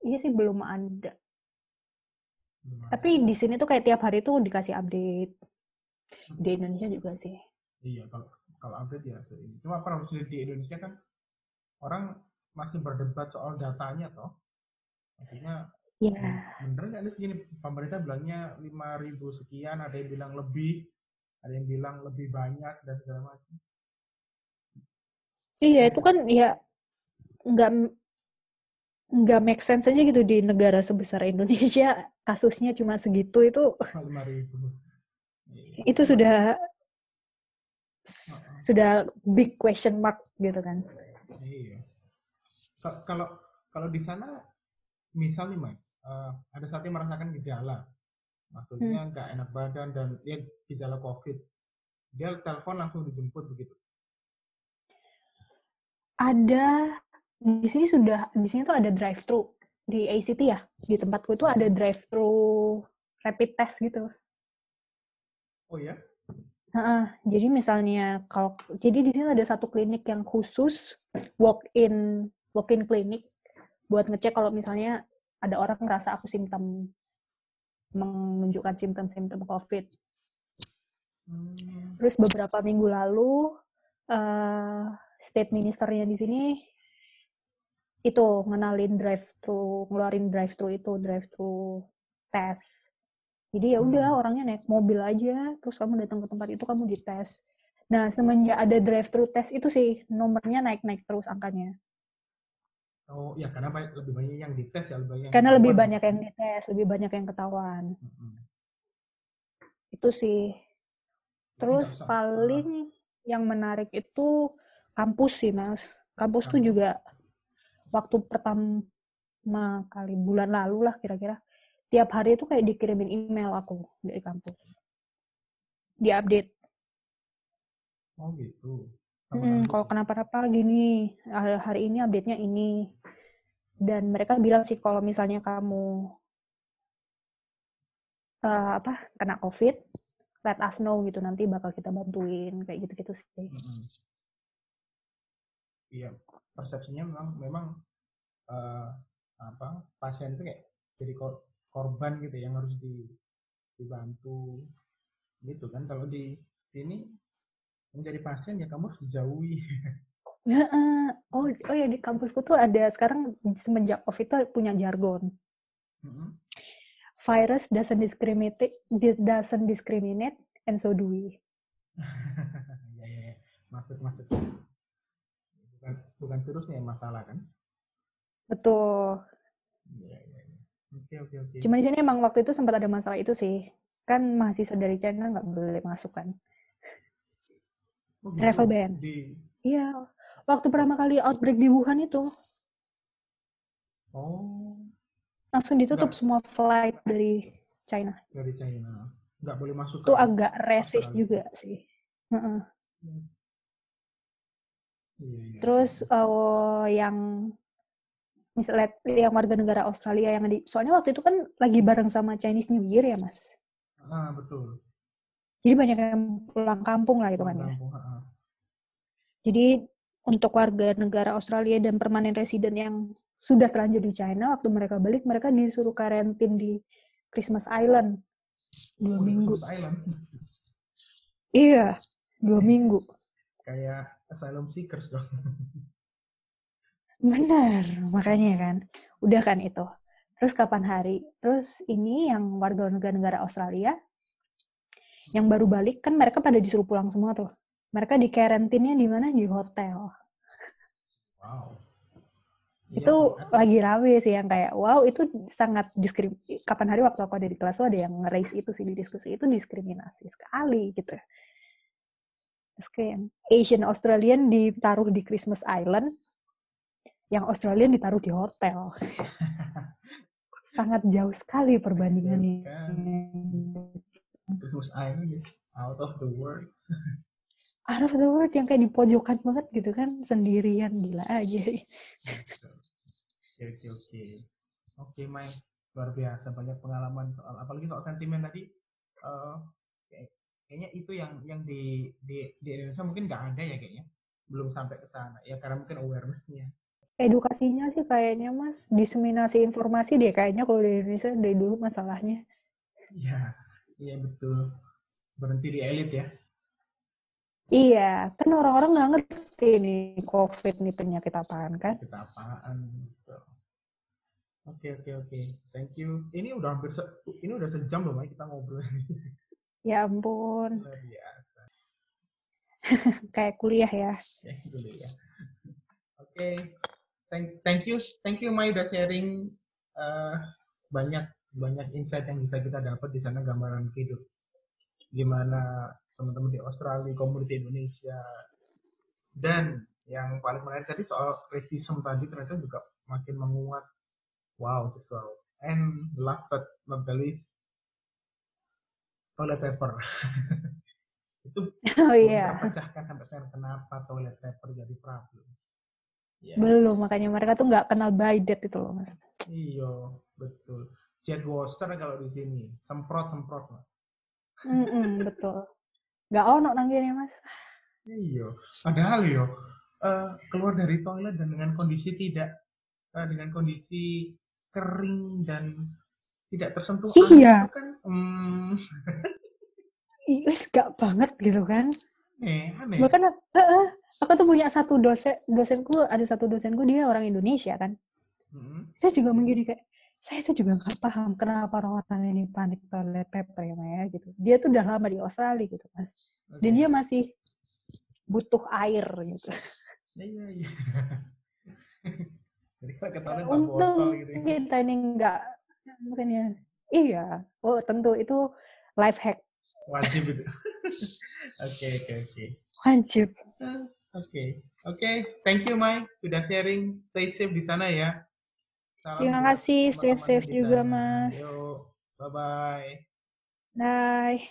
Iya sih belum ada. Gimana? Tapi di sini tuh kayak tiap hari tuh dikasih update. Di Indonesia juga sih. Iya, kalau kalau update ya sering. Cuma apa harus di Indonesia kan orang masih berdebat soal datanya toh. Maksudnya Ya. bener nggak nih segini pemerintah bilangnya 5.000 sekian, ada yang bilang lebih, ada yang bilang lebih banyak dan segala macam. Iya, itu kan ya nggak nggak make sense aja gitu di negara sebesar Indonesia kasusnya cuma segitu itu 5.000. Iya. itu sudah sudah big question mark gitu kan. Iya. Ka- Kalau kalau di sana misal nih, Mike, eh, ada satu yang merasakan gejala, maksudnya nggak enak badan dan dia gejala COVID. Dia telepon langsung dijemput begitu. Ada di sini sudah di sini tuh ada drive thru di ACT ya di tempatku itu ada drive thru rapid test gitu. Oh ya? Nah, jadi misalnya kalau jadi di sini ada satu klinik yang khusus walk in walk in klinik buat ngecek kalau misalnya ada orang ngerasa aku simptom menunjukkan simptom-simptom COVID. Hmm. Terus beberapa minggu lalu uh, state ministernya di sini itu ngenalin drive thru, ngeluarin drive thru itu drive thru test. Jadi ya udah hmm. orangnya naik mobil aja, terus kamu datang ke tempat itu kamu dites. Nah semenjak ada drive thru test itu sih nomornya naik naik terus angkanya. Oh ya karena banyak, lebih banyak yang dites ya lebih banyak. Karena lebih banyak yang dites, lebih banyak yang ketahuan. Hmm. Itu sih. Terus paling yang menarik itu kampus sih mas. Kampus tuh juga waktu pertama kali bulan lalu lah kira-kira tiap hari itu kayak dikirimin email aku dari kampus diupdate oh gitu hmm, kalau kenapa-napa gini hari ini update-nya ini dan mereka bilang sih kalau misalnya kamu uh, apa kena covid let us know gitu nanti bakal kita bantuin kayak gitu-gitu sih. Iya persepsinya memang memang uh, apa pasien itu kayak jadi korban gitu yang harus di, dibantu gitu kan. Kalau di sini menjadi pasien ya kamu harus dijauhi Ya, uh, oh, oh ya di kampusku tuh ada sekarang semenjak COVID itu punya jargon. Mm-hmm. Virus doesn't discriminate, doesn't discriminate, and so do we. ya, ya, ya. Maksud, maksud. Bukan, bukan virusnya yang masalah kan? Betul. Ya, ya, ya. Oke, oke, oke. Cuma di sini emang waktu itu sempat ada masalah itu sih. Kan mahasiswa dari China nggak boleh masuk kan. Oh, gitu? Travel ban. Di... Waktu pertama kali outbreak di Wuhan itu. Oh. Langsung ditutup Nggak. semua flight dari China. Dari China. Nggak boleh masuk. Itu agak resist juga sih. Uh -uh. Yes. Iya, iya. Terus uh, yang misalnya yang warga negara Australia yang di soalnya waktu itu kan lagi bareng sama Chinese New Year ya mas ah betul jadi banyak yang pulang kampung lah itu kan ya jadi untuk warga negara Australia dan permanen resident yang sudah terlanjur di China waktu mereka balik mereka disuruh karantin di Christmas Island dua oh, minggu Island. iya dua minggu kayak asylum seekers dong Benar, makanya kan. Udah kan itu. Terus kapan hari? Terus ini yang warga negara-negara Australia yang baru balik kan mereka pada disuruh pulang semua tuh. Mereka di karantinnya di mana? Di hotel. Wow. Itu ya, lagi rame sih yang kayak wow itu sangat diskrim kapan hari waktu aku ada di kelas tuh ada yang nge itu sih di diskusi itu diskriminasi sekali gitu. Terus kayak Asian Australian ditaruh di Christmas Island, yang Australian ditaruh di hotel. Sangat jauh sekali perbandingannya. Christmas Island is out of the world. out of the world yang kayak di pojokan banget gitu kan sendirian gila aja. Oke oke oke. Oke Mai. Luar biasa banyak pengalaman soal apalagi soal sentimen tadi. Uh, kayaknya itu yang yang di di di Indonesia mungkin nggak ada ya kayaknya. Belum sampai ke sana. Ya karena mungkin awarenessnya. Edukasinya sih kayaknya mas. Diseminasi informasi deh kayaknya kalau di Indonesia dari dulu masalahnya. Iya iya betul. Berhenti di elit ya iya kan orang-orang nggak ngerti nih covid nih penyakit apaan kan? Penyakit apaan oke oke oke. Thank you. Ini udah hampir se ini udah sejam loh Mai kita ngobrol ya ampun. Kayak kuliah ya. Kayak kuliah. Oke. Thank thank you thank you Mai udah sharing uh, banyak banyak insight yang bisa kita dapat di sana gambaran hidup. Gimana teman-teman di Australia, komuniti Indonesia dan yang paling menarik tadi soal racism tadi ternyata juga makin menguat wow wow and the last but not the least toilet paper. itu Oh iya. terpecahkan sampai sekarang kenapa toilet paper jadi problem. Ya, Belum, makanya mereka tuh nggak kenal by date itu loh, Mas. iya, betul. Jet washer kalau di sini, semprot-semprot. Mas. Mm-mm, betul. Nggak ono nang kene, Mas. Iya, padahal yo eh, keluar dari toilet dan dengan kondisi tidak eh, dengan kondisi kering dan tidak tersentuh Iya. itu kan hmm, wes gak banget gitu kan. aneh, aneh. Bahkan heeh, aku tuh punya satu dosen, dosenku ada satu dosenku dia orang Indonesia kan. Mm-mm. Saya juga begini kayak saya tuh juga nggak paham kenapa orang-orang ini panik toilet paper ya Maya gitu. Dia tuh udah lama di Australia gitu mas. Dan Oke. dia masih butuh air gitu. Iya, iya, iya. Jadi kalau ke toilet bawa Untung botol gitu ya. kita ini nggak makanya iya. Oh tentu itu life hack Wajib itu. Oke, oke, oke. wajib. Oke, oke. Thank you, Mai. Sudah sharing. Stay safe di sana ya. Salam Terima kasih, stay safe juga sana. mas. Yuk, bye-bye. Bye.